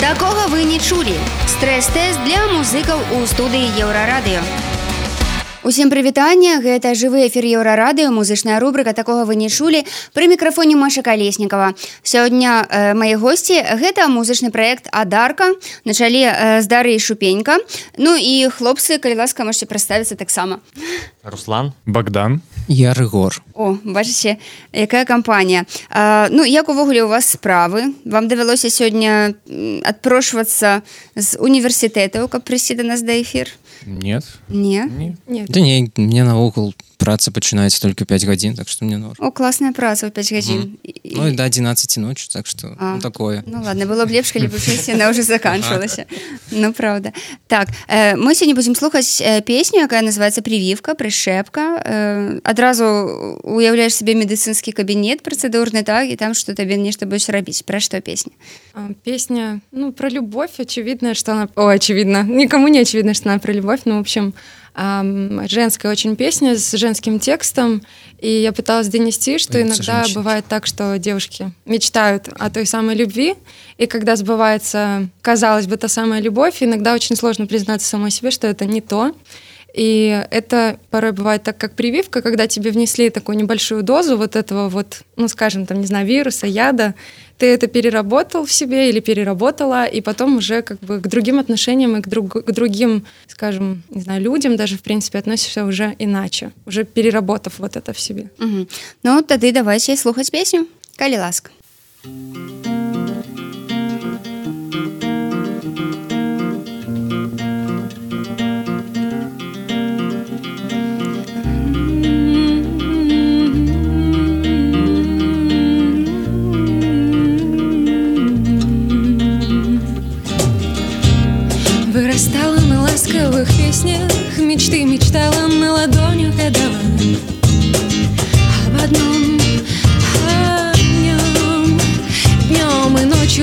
Такога вы не чулі. Стрэс-тэст для музыкаў у студыі еўрарадыё. Усім прывітання гэта жывы эфір еўрарадыё музычная рубрика такога вы не чулі пры мікрафоне Маша калеснікова сёння э, мае госці гэта музычны проект адарка на чале э, здары шупенька. Ну і хлопцы калі ласка можете прадставіцца таксама. Руслан. Богдан. Я рыгор. О бачыце якая кампанія. Ну як увогуле у вас справы? Вам давялося сёння адпрошвацца з універсітэтаў каб прыйсці да нас да эфір нет не, не. Нет. да не мне наогул праца пачынаецца только 5 гадзін так что мне нор О класная праца ў 5 гадзін ну і до 11 ночи так что А. ну, такое Ну ладно было б лепш калі б яна уже заканчивалася Ну правда так э, мы сёння будзем слухаць э, песню якая называется прививка прышэпка э, адразу уяўляеш себе медыцынскі кабінет працэдурны так і там что табе нешта будешь рабіць пра што песня А, Песня, ну, про любовь, очевидно, что она... О, очевидно, никому не очевидно, что она про любовь, но, в общем, женская очень песня с женским текстом, и я пыталась донести, что Это иногда женщина. бывает так, что девушки мечтают о той самой любви, и когда сбывается, казалось бы, та самая любовь, иногда очень сложно признаться самой себе, что это не то, и это порой бывает так, как прививка, когда тебе внесли такую небольшую дозу вот этого вот, ну, скажем, там, не знаю, вируса, яда, ты это переработал в себе или переработала, и потом уже как бы к другим отношениям и к, друг- к другим, скажем, не знаю, людям даже, в принципе, относишься уже иначе, уже переработав вот это в себе. Угу. Ну тады давайте слухаць песню калі ласка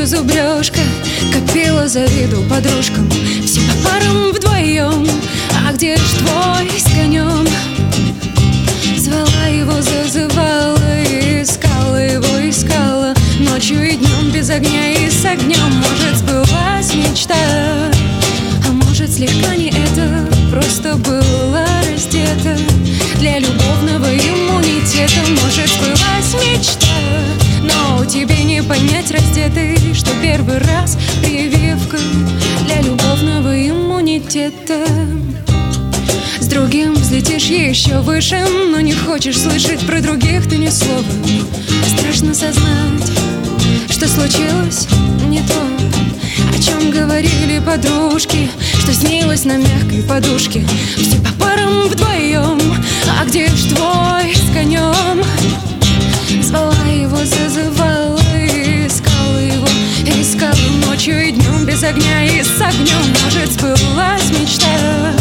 зубрежка копила за виду подружкам, все по парам вдвоем. А где ж твой с конем? Звала его, зазывала, искала его, искала Ночью и днем без огня и с огнем Может, сбылась мечта А может, слегка не это Просто была иммунитета с другим взлетишь еще выше Но не хочешь слышать про других ты ни слова. Страшно сознать, что случилось не то О чем говорили подружки Что снилось на мягкой подушке. Все по парам вдвоем А где ж твой с конем? Звала его, зазывала ночью и днем без огня и с огнем Может, сбылась мечта.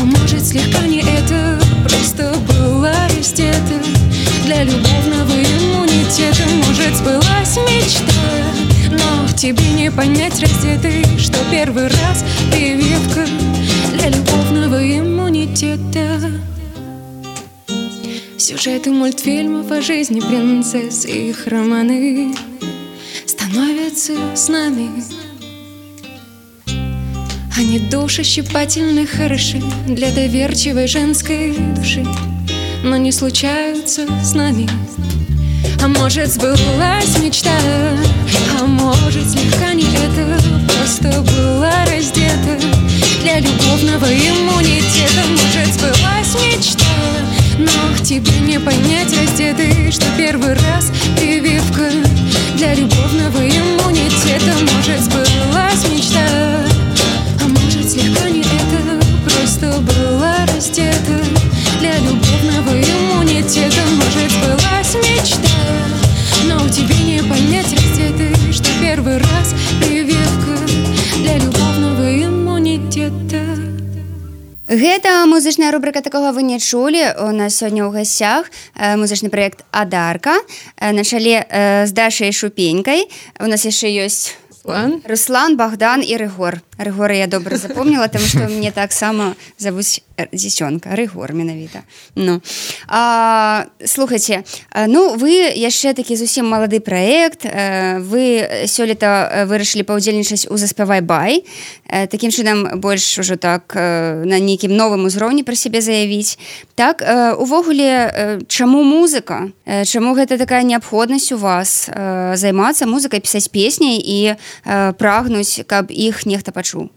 А может, слегка не это Просто была раздета Для любовного иммунитета Может, сбылась мечта. Но тебе не понять раздетый Что первый раз прививка Для любовного иммунитета. Сюжеты мультфильмов о жизни принцесс и их романы становятся с нами. Они душещипательно хороши для доверчивой женской души, но не случаются с нами. А может, сбылась мечта, а может, слегка не это, просто была раздета для любовного иммунитета. Может, сбылась мечта, но тебе не понять раздетый, что первый раз прививка для любовного иммунитета. Может, сбылась мечта, рубрика такога вы не чулі у нас сёння ў гасцях э, музычны проект адарка э, на чале э, з дашай шупенькай у нас яшчэ ёсць Руслан. Руслан Богдан і Рыгор рыгора я добра запомнила тому что мне таксама завуць дзіцёнка рыгор менавіта ну а, слухайте ну вы яшчэ такі зусім малады праект вы сёлета вырашылі паўдзельнічаць у заспявай бай такім чынам больш ужо так на нейкім новым узроўні пра сябе заявіць так увогуле чаму музыка чаму гэта такая неабходнасць у вас займацца музыкай пісаць песняй і прагнуць каб іх нехта пачуў?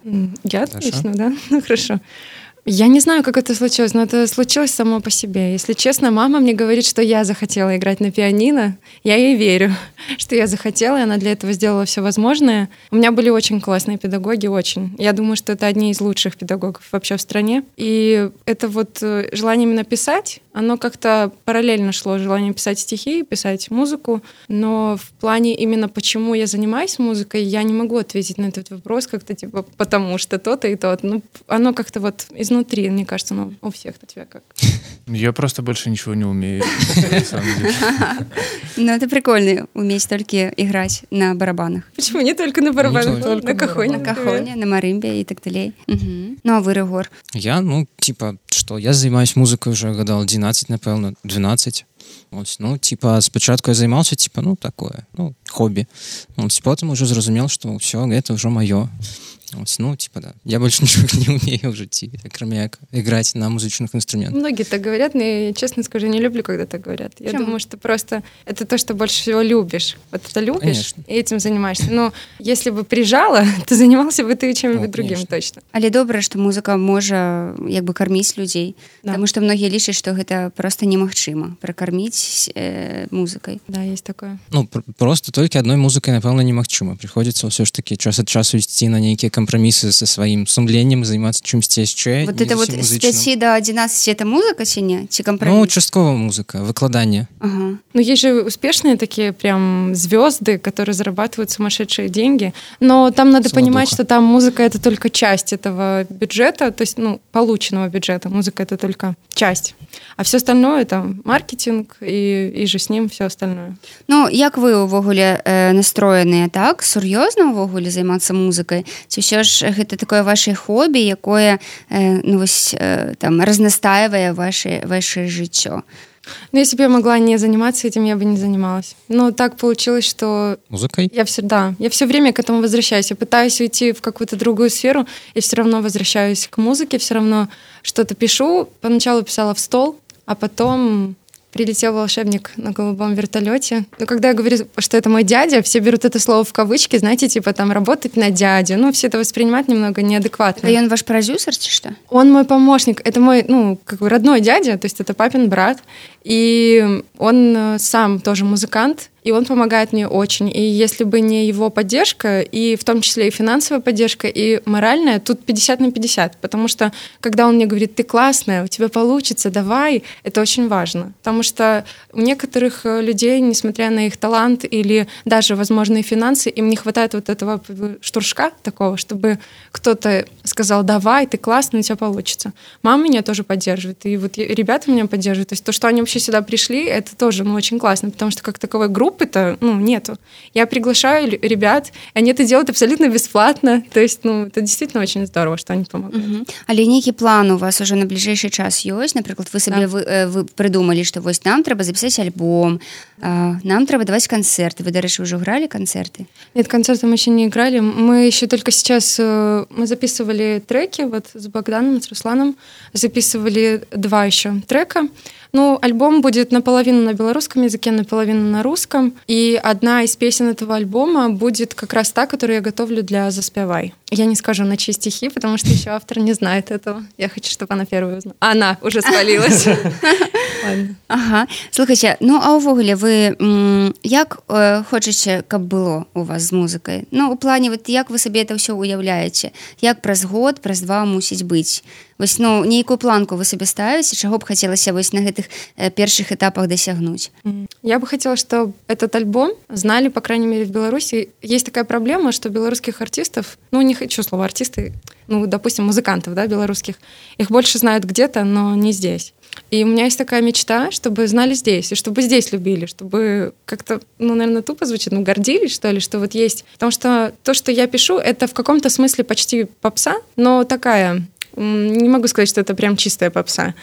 Я точно да? Ну хорошо Я не знаю, как это случилось, но это случилось само по себе. Если честно, мама мне говорит, что я захотела играть на пианино. Я ей верю, что я захотела, и она для этого сделала все возможное. У меня были очень классные педагоги, очень. Я думаю, что это одни из лучших педагогов вообще в стране. И это вот э, желание именно писать, оно как-то параллельно шло, желание писать стихи, писать музыку. Но в плане именно почему я занимаюсь музыкой, я не могу ответить на этот вопрос как-то типа потому что то-то и то. Ну, оно как-то вот из изнутри, мне кажется, ну, у всех у тебя как? Я просто больше ничего не умею. Ну, это прикольно, уметь только играть на барабанах. Почему? Не только на барабанах, на кахоне. На кахоне, на маримбе и так далее. Ну, а вы, Регор? Я, ну, типа, что, я занимаюсь музыкой уже года 11, напевно, 12. Ось, ну, типа, спочатку я займаўся типа ну такое ну хобі Ось, потым уже зразумел что все гэта ўжо маё Ось, ну, типа, да. Я больше ничего не умею в житті, кроме как играть на музычных инструментах. Многие так говорят, но я, честно скажу, не люблю, когда так говорят. Я Почему? думаю, что просто это то, что больше всего любишь. Вот это любишь конечно. и этим занимаешься. Но если бы прижала, то занимался бы ты чем-нибудь другим конечно. точно. Але добра, что музыка можа як бы кормить людей. Да. Потому что многие лишат, что это просто немагчыма прокормить э, музыкой. Да, есть такое. Ну, пр просто только одной музыкой, напевно, немагчыма. Приходится все ж таки час от часу идти на некие компромиссы со своим сумлением заниматься чымсьці яшчэ вот это вот с 5 до 11 это музыка ці не ці компромисс? ну участковая музыка выкладание ага. ну есть же успешные такие прям звезды которые зарабатывают сумасшедшие деньги но там надо Сама понимать духа. что там музыка это только часть этого бюджета то есть ну полученного бюджета музыка это только часть а все остальное там маркетинг и и же с ним все остальное ну як вы увогуле э, настроеныя так сур'ёзна увогуле займацца музыкай ці ўсё ж гэта такое ваше хобі якое ну, вось, там разнастаивае ваше ваше жыццё Ну, если бы я могла не заниматься этим, я бы не занималась. Но так получилось, что... Музыкой? Я все, да, я все время к этому возвращаюсь. Я пытаюсь уйти в какую-то другую сферу, и все равно возвращаюсь к музыке, все равно что-то пишу. Поначалу писала в стол, а потом прилетел волшебник на голубом вертолете. Но когда я говорю, что это мой дядя, все берут это слово в кавычки, знаете, типа там работать на дядю. Ну, все это воспринимают немного неадекватно. А он ваш продюсер, что? Он мой помощник. Это мой, ну, как бы родной дядя, то есть это папин брат. И он э, сам тоже музыкант, и он помогает мне очень. И если бы не его поддержка, и в том числе и финансовая поддержка, и моральная, тут 50 на 50. Потому что, когда он мне говорит, ты классная, у тебя получится, давай, это очень важно. Потому что у некоторых э, людей, несмотря на их талант или даже возможные финансы, им не хватает вот этого штуршка такого, чтобы кто-то сказал, давай, ты классный, у тебя получится. Мама меня тоже поддерживает, и вот ребята меня поддерживают. То есть то, что они вообще сюда пришли, это тоже ну, очень классно, потому что как таковой группы-то ну, нету. Я приглашаю ребят, и они это делают абсолютно бесплатно. То есть ну, это действительно очень здорово, что они помогают. Угу. Але нейкі план у вас уже на ближайший час ёсць напрыклад вы сабе да. вы, э, вы прыдумалі што вось нам трэба запісаць альбом нам трэба даваць канцэрты вы дарэчы ўжо гралі канцэрты нет концерты мы еще не играли мы еще только сейчас э, мы записывали треки вот с богданом с русланом записывали два еще трека ну, альбом будет наполовину на белорусском языке, наполовину на русском. И одна из песен этого альбома будет как раз та, которую я готовлю для «Заспевай». Я не скажу на чьи стихи, потому что еще автор не знает этого. Я хочу, чтобы она первая узнала. Она уже спалилась. Ага. Слухайте, ну а увогуле вы як э, хочаце, каб было у вас з музыкай? Ну, у плане вот як вы сабе это ўсё уяўляеце? Як праз год, праз два мусіць быць? Вось ну нейкую планку вы сабе ставіце, чаго б хацелася вось на гэтых э, першых этапах дасягнуць? Я бы хотела, чтобы этот альбом знали, по крайней мере, в Беларуси. Есть такая проблема, что белорусских артистов, ну, не хочу слово артисты, ну, допустим, музыкантов, да, белорусских, их больше знают где-то, но не здесь. И у меня есть такая мечта, чтобы знали здесь, и чтобы здесь любили, чтобы как-то, ну, наверное, тупо звучит, ну, гордились, что ли, что вот есть. Потому что то, что я пишу, это в каком-то смысле почти попса, но такая, не могу сказать, что это прям чистая попса.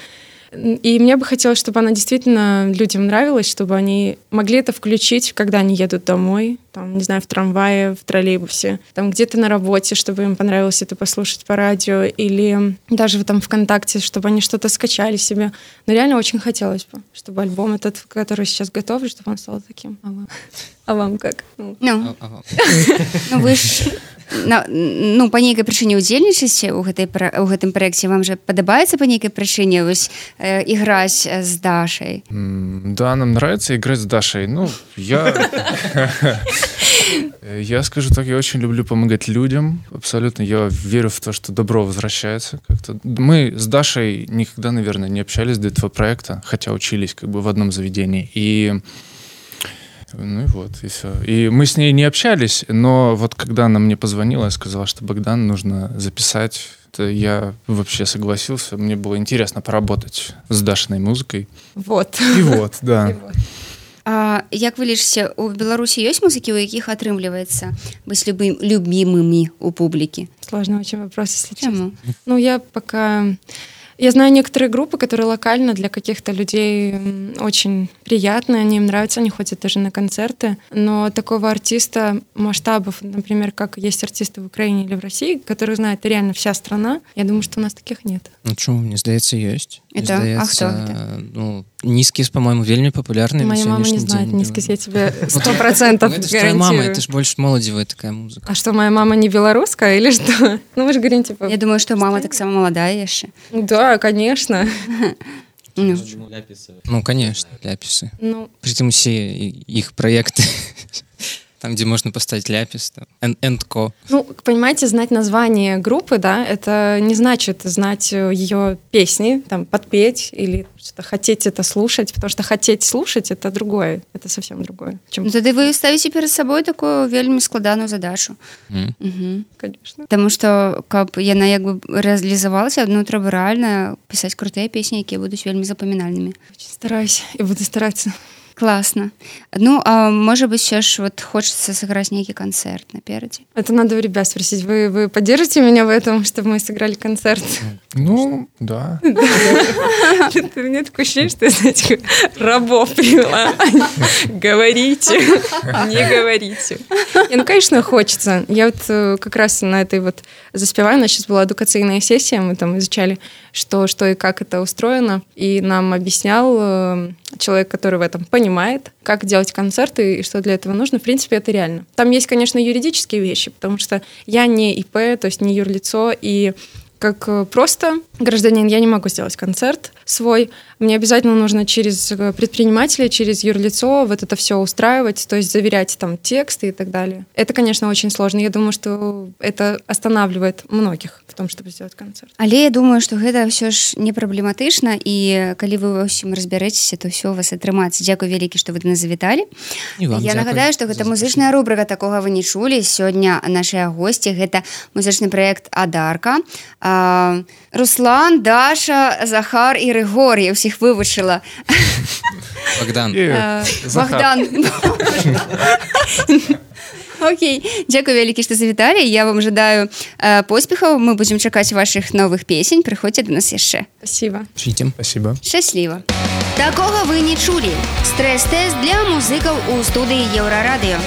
И мне бы хотелось, чтобы она действительно людям нравилась, чтобы они могли это включить, когда они едут домой, там, не знаю, в трамвае, в троллейбусе, там где-то на работе, чтобы им понравилось это послушать по радио, или даже там ВКонтакте, чтобы они что-то скачали себе. Но реально очень хотелось бы, чтобы альбом этот, который сейчас готов, чтобы он стал таким. А вам, а вам как? Ну, ну, ну вы ж на, ну по нейкай прычыне удзельнічаце у гэтай у гэтым праекце? Вам же падабаецца по нейкай прычыне вось э, іграць з дашай? Да нам нравится играть с дашей. Ну я я скажу так я очень люблю помогать людям. Абсолютно я верю в то что добро возвращается как-то. Мы с дашей никогда наверное не общались до этого проекта хотя учились как бы в одном заведении. И ну и вот, и все. И мы с ней не общались, но вот когда она мне позвонила и сказала, что Богдан нужно записать, то я вообще согласился. Мне было интересно поработать с Дашиной музыкой. Вот. И вот, да. И вот. А, як вы лічыце у беларусі ёсць музыкі у якіх атрымліваецца быць любым любімымі у публікі сложный очень вопрос если честно. ну я пока Я знаю некоторые группы, которые локально для каких-то людей очень приятные, они им нравятся, они ходят даже на концерты. Но такого артиста масштабов, например, как есть артисты в Украине или в России, которые знает реально вся страна, я думаю, что у нас таких нет. Ну что, мне здаецца, есть. Это? Здаецца, а кто это? Ну, низкіс по-моему вельмі популярны моя мама не знает низкіс я тебе сто процентов мама это ж больше молодевая такая музыка а что моя мама не белорусская или что ну вы же говорите типа я думаю что мама так само молодая яшчэ да конечно. Ну, ну конечно ляписы. Ну. Притым усе их проекты там, где можно поставить ляпис, там, эндко. Ну, понимаете, знать название группы, да, это не значит знать э, ее песни, там, подпеть или что-то хотеть это слушать, потому что хотеть слушать — это другое, это совсем другое. Чем... Ну, тогда вы ставите перед собой такую вельми складаную задачу. Mm. Угу. Конечно. Потому что, как яна як бы реализовалась, ну, треба реально писать крутые песни, которые будут вельми запоминальными. Очень стараюсь и буду стараться. Классно. Ну а может быть сейчас вот хочется сыграть некий концерт напереди это надо у ребят спросить. Вы вы поддержите меня в этом чтобы мы сыграли концерт? Ну да. Мне такое ощущение что знаете рабов привела. Говорите не говорите. Ну конечно хочется. Я вот э, как раз на этой вот заспеваю. У нас сейчас была эдукационная сессия. Мы там изучали что что и как это устроено. И нам объяснял э, человек который в этом понимает понимает, как делать концерты и что для этого нужно, в принципе, это реально. Там есть, конечно, юридические вещи, потому что я не ИП, то есть не юрлицо, и как э, просто гражданин я не могу сделать концерт свой. Мне обязательно нужно через э, предпринимателя, через юрлицо вот это все устраивать, то есть заверять там тексты и так далее. Это, конечно, очень сложно. Я думаю, что это останавливает многих в том, чтобы сделать концерт. Але я думаю, что это все ж не праблематычна і калі вы ва ўсім разбярэцеся, то все у вас атрымаецца. Дзякуй вялікі, што вы нас завіталі. Я нагадаю, што гэта музычная рубрыка такога вы не чулі. Сёння нашыя госці гэта музычны праект Адарка. Руслан, Даша, Захар і Рыгор я ўсіх вывучыла. Богдан. Богдан. Окей. Дзякуй вялікі што завіталі я вам жадаю э, поспехаў мы будзем чакаць ваших новых песень прыходзьце до нас яшчэ спасибо. Спасибо. Шчасліва такога вы не чулі. Стрэс-тэст для музыкаў у студыі еўрарадыё